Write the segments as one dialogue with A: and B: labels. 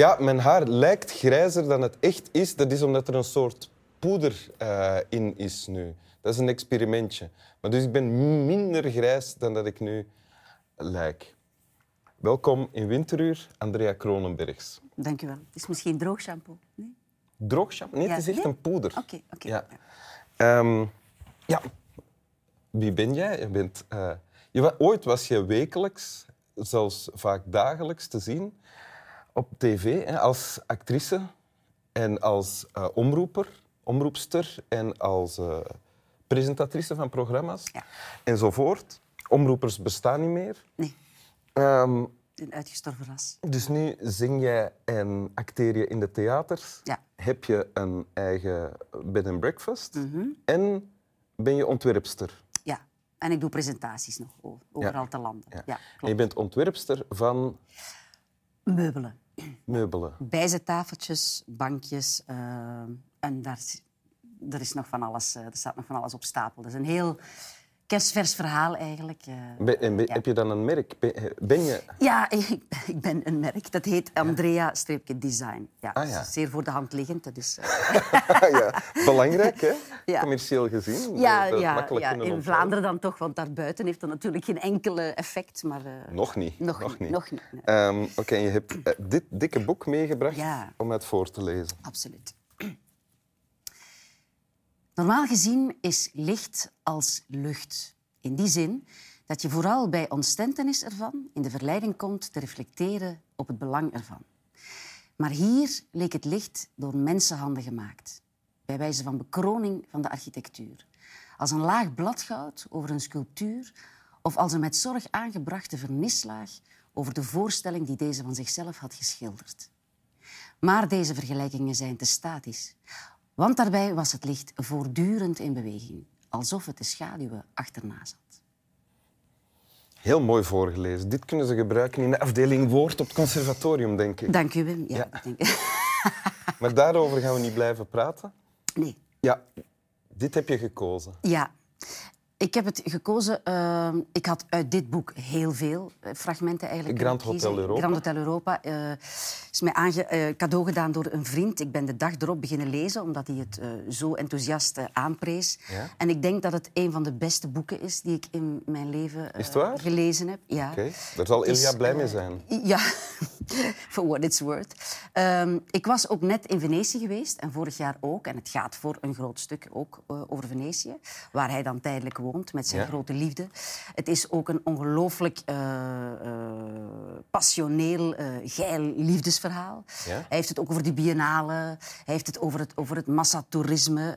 A: Ja, mijn haar lijkt grijzer dan het echt is. Dat is omdat er een soort poeder eh, in is nu. Dat is een experimentje. Maar dus ik ben minder grijs dan dat ik nu lijk. Welkom in Winteruur, Andrea Kronenbergs.
B: Dank u wel. Het is misschien droog shampoo. Nee?
A: Droog shampoo? Nee,
B: Ja,
A: het is echt
B: nee?
A: een poeder.
B: Oké, oké.
A: Ja. Ehm, ja. Wie ben jij? Je bent, eh, je ooit was je wekelijks, zelfs vaak dagelijks te zien op tv hè, als actrice en als eh, omroeper, omroepster en als eh, presentatrice van programma's
B: Ja.
A: enzovoort. Omroepers bestaan niet meer.
B: Nee,
A: Ehm,
B: een uitgestorven ras.
A: dus nu zing jij en acteer je in de theaters.
B: Ja.
A: Heb je een eigen bed and breakfast.
B: Mhm.
A: En ben je ontwerpster.
B: Ja. En ik doe presentaties nog overal te landen. Ja,
A: Ja. en je bent ontwerpster van
B: Meubelen.
A: meubelen.
B: Bijzettafeltjes, bankjes. eh, en daar, is- er, is nog van alles, eh, er staat nog van alles op stapel. Dat is een heel kerstvers verhaal eigenlijk. eh.
A: Ben, en ben-
B: Ja.
A: Heb je dan een merk? Ben, ben je...
B: Ja, ik, ik ben een merk. Dat heet Andrea-Design. Ja,
A: Ah, ja.
B: zeer voor de hand liggend. Dat is, eh,
A: ja, belangrijk, hè?
B: Ja.
A: Commercieel gezien.
B: ja, ja, ja, in. Vlaanderen dan toch, want daarbuiten heeft dat natuurlijk geen enkele effect. Maar, eh,
A: Nog niet.
B: Nog niet, nog niet, nee.
A: Ehm, Oké, en je hebt eh, dit dikke boek meegebracht om het voor te lezen.
B: Absoluut. Normaal gezien is licht als lucht. In die zin dat je vooral bij ontstentenis ervan in de verleiding komt te reflecteren op het belang ervan. Maar hier leek het licht door mensenhanden gemaakt, bij wijze van bekroning van de architectuur. Als een laag bladgoud over een sculptuur of als een met zorg aangebrachte vernislaag over de voorstelling die deze van zichzelf had geschilderd. Maar deze vergelijkingen zijn te statisch. Want daarbij was het licht voortdurend in beweging, alsof het de schaduwen achterna zat.
A: Heel mooi voorgelezen. Dit kunnen ze gebruiken in de afdeling woord op het conservatorium, denk ik.
B: Dank u, Wim. Ja,
A: Ja.
B: Ik denk...
A: Maar daarover gaan we niet blijven praten.
B: Nee,
A: Ja, dit heb je gekozen.
B: ja. Ik heb het gekozen. eh, ik had uit dit boek heel veel eh, fragmenten eigenlijk.
A: Grand Hotel. Europa.
B: Grand Hotel Europa eh, is mij aange, eh, cadeau gedaan door een vriend. Ik ben de dag erop beginnen lezen, omdat hij het zo enthousiast aanprees.
A: Ja?
B: En ik denk dat het een van de beste boeken is die ik in mijn leven
A: Is het waar?
B: gelezen heb. Ja.
A: Oké, daar zal
B: is,
A: Ilja blij mee zijn.
B: Ja, for what it's worth. Ehm, ik was ook net in Venetië geweest en vorig jaar ook. En het gaat voor een groot stuk ook eh, over Venetië, waar hij dan tijdelijk woont met zijn
A: Ja.
B: grote liefde. Het is ook een ongelooflijk eh, eh, passioneel, geil liefdesverhaal.
A: Ja.
B: Hij heeft het ook over die biennale, hij heeft het over het, over het massatoerisme,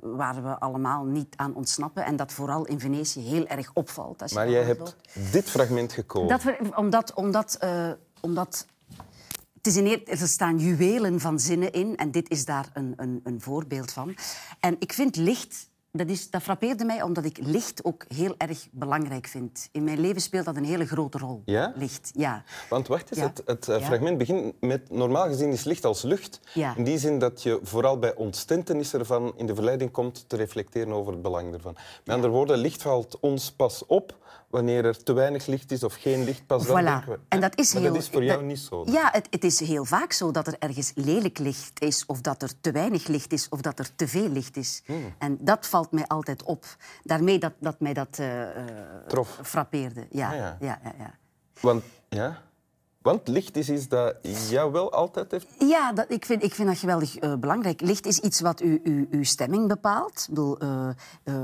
B: waar we allemaal niet aan ontsnappen. En dat vooral in Venetië heel erg opvalt. Als
A: Maar jij hebt dit fragment gekozen.
B: Omdat, omdat, omdat het is in er staan juwelen van zinnen in en dit is daar een, een, een voorbeeld van. En ik vind licht, dat, is, dat frappeerde mij omdat ik licht ook heel erg belangrijk vind. In mijn leven speelt dat een hele grote rol.
A: Ja?
B: Licht, ja.
A: Want wacht eens,
B: Ja.
A: het, het eh,
B: Ja.
A: fragment begint met... Normaal gezien is licht als lucht.
B: Ja.
A: In die zin dat je vooral bij ontstentenis ervan in de verleiding komt te reflecteren over het belang ervan. Met andere woorden, licht valt ons pas op wanneer er te weinig licht is of geen licht. Pas dan denken we,
B: En dat is
A: maar
B: heel,
A: dat is voor jou
B: dat-
A: niet zo.
B: Ja, het, het is heel vaak zo dat er ergens lelijk licht is, of dat er te weinig licht is, of dat er te veel licht is.
A: Hmm.
B: En dat valt mij altijd op. Daarmee dat, dat mij dat eh, eh,
A: Trof.
B: frappeerde. Ja,
A: Ah,
B: ja.
A: ja.
B: Ja, ja,
A: Want, ja? Want licht is iets dat jou wel altijd heeft...
B: Ja, dat, ik, vind, ik vind dat geweldig eh, belangrijk. Licht is iets wat uw stemming bepaalt. Ik bedoel, eh, eh,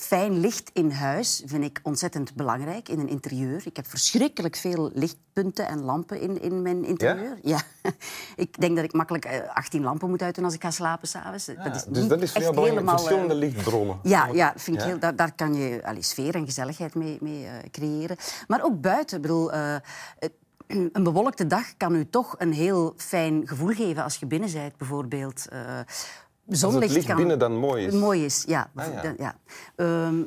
B: fijn licht in huis vind ik ontzettend belangrijk in een interieur. Ik heb verschrikkelijk veel lichtpunten en lampen in, in mijn interieur. Ja? ik denk dat ik makkelijk eh, 18 lampen moet uitdoen als ik ga slapen s'avonds.
A: Ja,
B: dat is
A: dus
B: niet
A: dat is belangrijk.
B: helemaal, eh,
A: Verschillende lichtbronnen.
B: Ja, ja, vind ik
A: Ja?
B: Heel, daar, daar kan je allee, sfeer en gezelligheid mee, mee eh, creëren. Maar ook buiten. Ik bedoel, eh, een bewolkte dag kan u toch een heel fijn gevoel geven als je binnen bent, bijvoorbeeld. Eh, zonlicht
A: het licht
B: kan
A: binnen dan mooi is.
B: mooi is. Ja.
A: Ah, ja.
B: Ehm,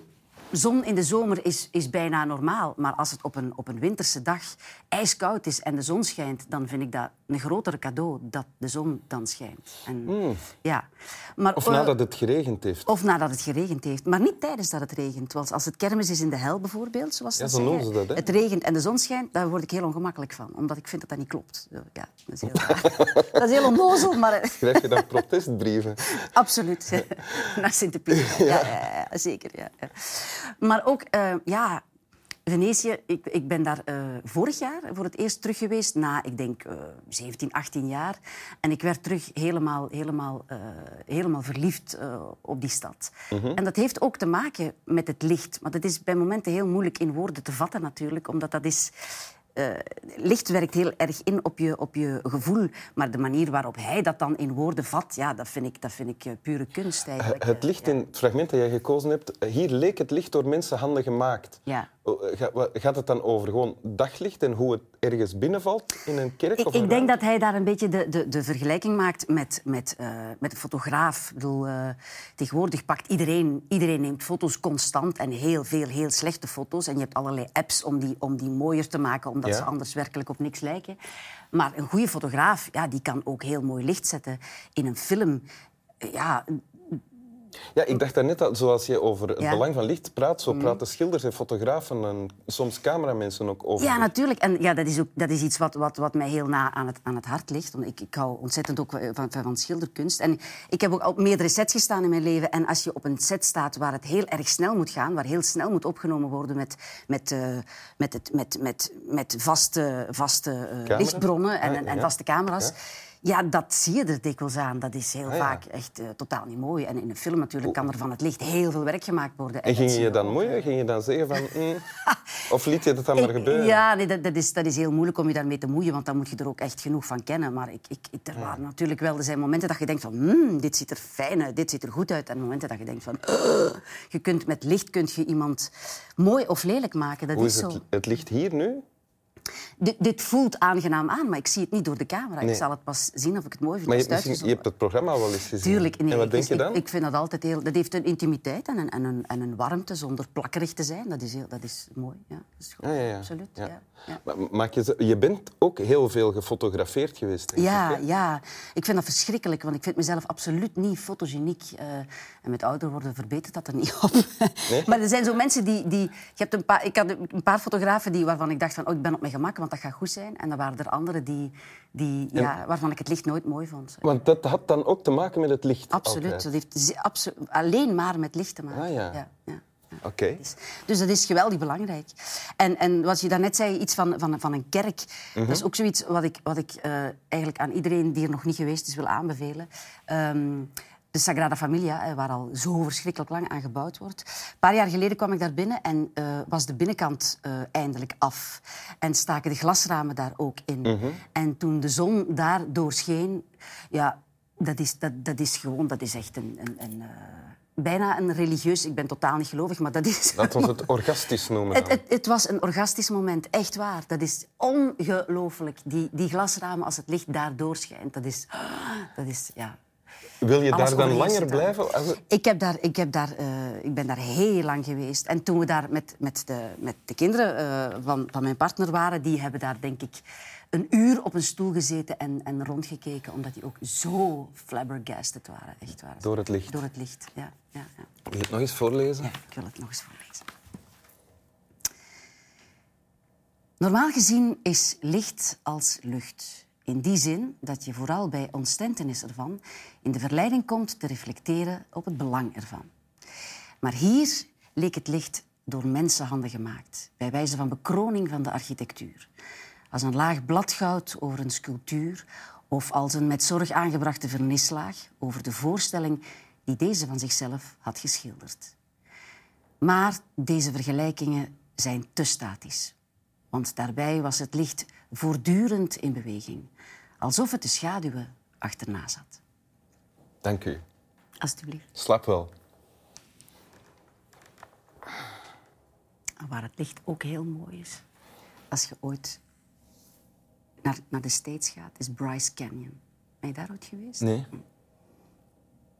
B: zon in de zomer is, is bijna normaal. Maar als het op een, op een winterse dag ijskoud is en de zon schijnt... dan vind ik dat een groter cadeau dat de zon dan schijnt. En, ja. maar,
A: Hmm. Of
B: eh,
A: nadat het geregend heeft.
B: of nadat het geregend heeft. Maar niet tijdens dat het regent. Want als het kermis is in de hel bijvoorbeeld, zoals
A: Ja,
B: dat
A: zo
B: zeggen,
A: noemen ze dat, hè?
B: Het regent en de zon schijnt, daar word ik heel ongemakkelijk van. Omdat ik vind dat dat niet klopt. Ja, dat is heel, dat is heel onnozel, maar... eh,
A: Schrijf je dan protestbrieven?
B: Absoluut. Naar Sint-Pieter. Ja. Ja, ja, zeker. Ja, ja. Maar ook, eh, ja, Venetië, ik, ik ben daar eh, vorig jaar voor het eerst terug geweest, na, ik denk, eh 17, 18 jaar. En ik werd terug helemaal, helemaal, eh, helemaal verliefd eh, op die stad. En dat heeft ook te maken met het licht. Maar dat is bij momenten heel moeilijk in woorden te vatten natuurlijk, omdat dat is... eh, licht werkt heel erg in op je, op je gevoel. Maar de manier waarop hij dat dan in woorden vat, ja, dat vind ik, dat vind ik eh, pure kunst eigenlijk.
A: Het licht in het fragment dat jij gekozen hebt, hier leek het licht door mensenhanden gemaakt.
B: Ja.
A: Oh, eh, Gaat het dan over gewoon daglicht en hoe het ergens binnenvalt in een kerk?
B: Ik,
A: of een
B: ik denk dat hij daar een beetje de, de, de vergelijking maakt met, met, eh, met een fotograaf. Ik bedoel, eh, tegenwoordig pakt iedereen, iedereen neemt foto's constant en heel veel heel slechte foto's. En je hebt allerlei apps om die, om die mooier te maken, omdat
A: Ja.
B: ze anders werkelijk op niks lijken. Maar een goede fotograaf ja, die kan ook heel mooi licht zetten in een film. Ja,
A: Ja, ik dacht daarnet dat zoals je over het
B: Ja.
A: belang van licht praat, zo praten schilders en fotografen en soms cameramensen ook over.
B: Ja, natuurlijk. En ja, dat is, ook, dat is iets wat, wat, wat mij heel na aan het, aan het hart ligt. Want ik, ik hou ontzettend ook van, van, van schilderkunst. En ik heb ook al op meerdere sets gestaan in mijn leven. En als je op een set staat waar het heel erg snel moet gaan, waar heel snel moet opgenomen worden met, met, eh, met, het, met, met, met vaste, vaste eh, lichtbronnen en,
A: Ah,
B: en, vaste camera's.
A: Ja.
B: Ja. dat zie je er dikwijls aan. Dat is heel
A: Ah, ja.
B: vaak echt eh, totaal niet mooi. En in een film natuurlijk kan er van het licht heel veel werk gemaakt worden.
A: En ging je je dan moeien? Ging je dan zeggen van... mm, of liet je dat dan maar gebeuren?
B: Ja, nee, dat, dat, is, dat is heel moeilijk om je daarmee te moeien, want dan moet je er ook echt genoeg van kennen. Maar ik, ik, er waren natuurlijk wel er zijn momenten dat je denkt van, "Hmm, dit ziet er fijn uit, dit ziet er goed uit. En momenten dat je denkt van, "Ugh." je kunt met licht kun je iemand mooi of lelijk maken. Dat
A: Hoe
B: is
A: is
B: zo.
A: het, het licht hier nu?
B: Dit, dit voelt aangenaam aan, maar ik zie het niet door de camera.
A: Nee.
B: Ik zal het pas zien of ik het mooi vind.
A: Maar je, misschien, je hebt het programma wel eens gezien.
B: Tuurlijk. Nee,
A: en wat
B: ik-
A: denk je dan?
B: Ik, vind dat altijd heel... Dat heeft een intimiteit en een, en een, en een warmte zonder plakkerig te zijn. Dat is, heel, dat is mooi. Ja, dat is goed.
A: Ja, ja, ja.
B: Absoluut.
A: Ja. Maar maak je, je bent ook heel veel gefotografeerd geweest, denk
B: Ja,
A: ik.
B: ja, ik vind dat verschrikkelijk, want ik vind mezelf absoluut niet fotogeniek. eh, en met ouder worden verbetert dat er niet op.
A: Nee?
B: Maar er zijn zo mensen die... die je hebt een paar, ik had een paar fotografen die, waarvan ik dacht van, oh, ik ben op mijn gemak, want dat gaat goed zijn. En dan waren er anderen die, die, ja, waarvan ik het licht nooit mooi vond.
A: Want dat had dan ook te maken met het licht.
B: Absoluut.
A: altijd.
B: Dat heeft alleen maar met licht te maken.
A: Ah, ja.
B: ja, ja.
A: Oké.
B: Dus, dus dat is geweldig belangrijk. En, en wat je daarnet zei, iets van, van, van een kerk,
A: Mhm.
B: dat is ook zoiets wat ik, wat ik eh, eigenlijk aan iedereen die er nog niet geweest is wil aanbevelen. Ehm, de Sagrada Familia, hè, waar al zo verschrikkelijk lang aan gebouwd wordt. Een paar jaar geleden kwam ik daar binnen en eh, was de binnenkant eh, eindelijk af. En staken de glasramen daar ook in.
A: Mhm.
B: En toen de zon daar doorscheen, ja, dat is, dat, dat is gewoon, dat is echt een... een, een eh, bijna een religieus, ik ben totaal niet gelovig, maar dat is...
A: Laten we het orgastisch noemen.
B: Het, het, het was een orgastisch moment, echt waar. Dat is ongelooflijk. Die, die glasramen, als het licht daar doorschijnt, dat is... Dat is ja.
A: Wil je
B: alles
A: daar dan langer blijven?
B: Ik, heb daar, ik, heb daar, eh, ik ben daar heel lang geweest. En toen we daar met, met, de, met de kinderen eh, van, van mijn partner waren, die hebben daar denk ik een uur op een stoel gezeten en, en rondgekeken, omdat die ook zo flabbergasted waren. Echt waar.
A: Door het licht.
B: Door het licht, ja. ja, ja.
A: Wil je het nog eens voorlezen?
B: Ja, ik wil het nog eens voorlezen. Normaal gezien is licht als lucht. In die zin dat je vooral bij ontstentenis ervan in de verleiding komt te reflecteren op het belang ervan. Maar hier leek het licht door mensenhanden gemaakt, bij wijze van bekroning van de architectuur. Als een laag bladgoud over een sculptuur of als een met zorg aangebrachte vernislaag over de voorstelling die deze van zichzelf had geschilderd. Maar deze vergelijkingen zijn te statisch. Want daarbij was het licht voortdurend in beweging, alsof het de schaduwen achterna zat.
A: Dank u.
B: Alsjeblieft.
A: Slap wel.
B: Waar het licht ook heel mooi is. Als je ooit naar, naar de States gaat, is Bryce Canyon. Ben je daar ooit geweest?
A: Nee?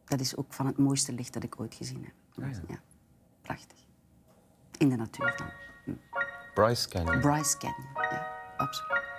B: Dat is ook van het mooiste licht dat ik ooit gezien heb. Ja, prachtig. in de natuur dan.
A: Bryce Canyon.
B: Bryce Canyon, ja, absoluut.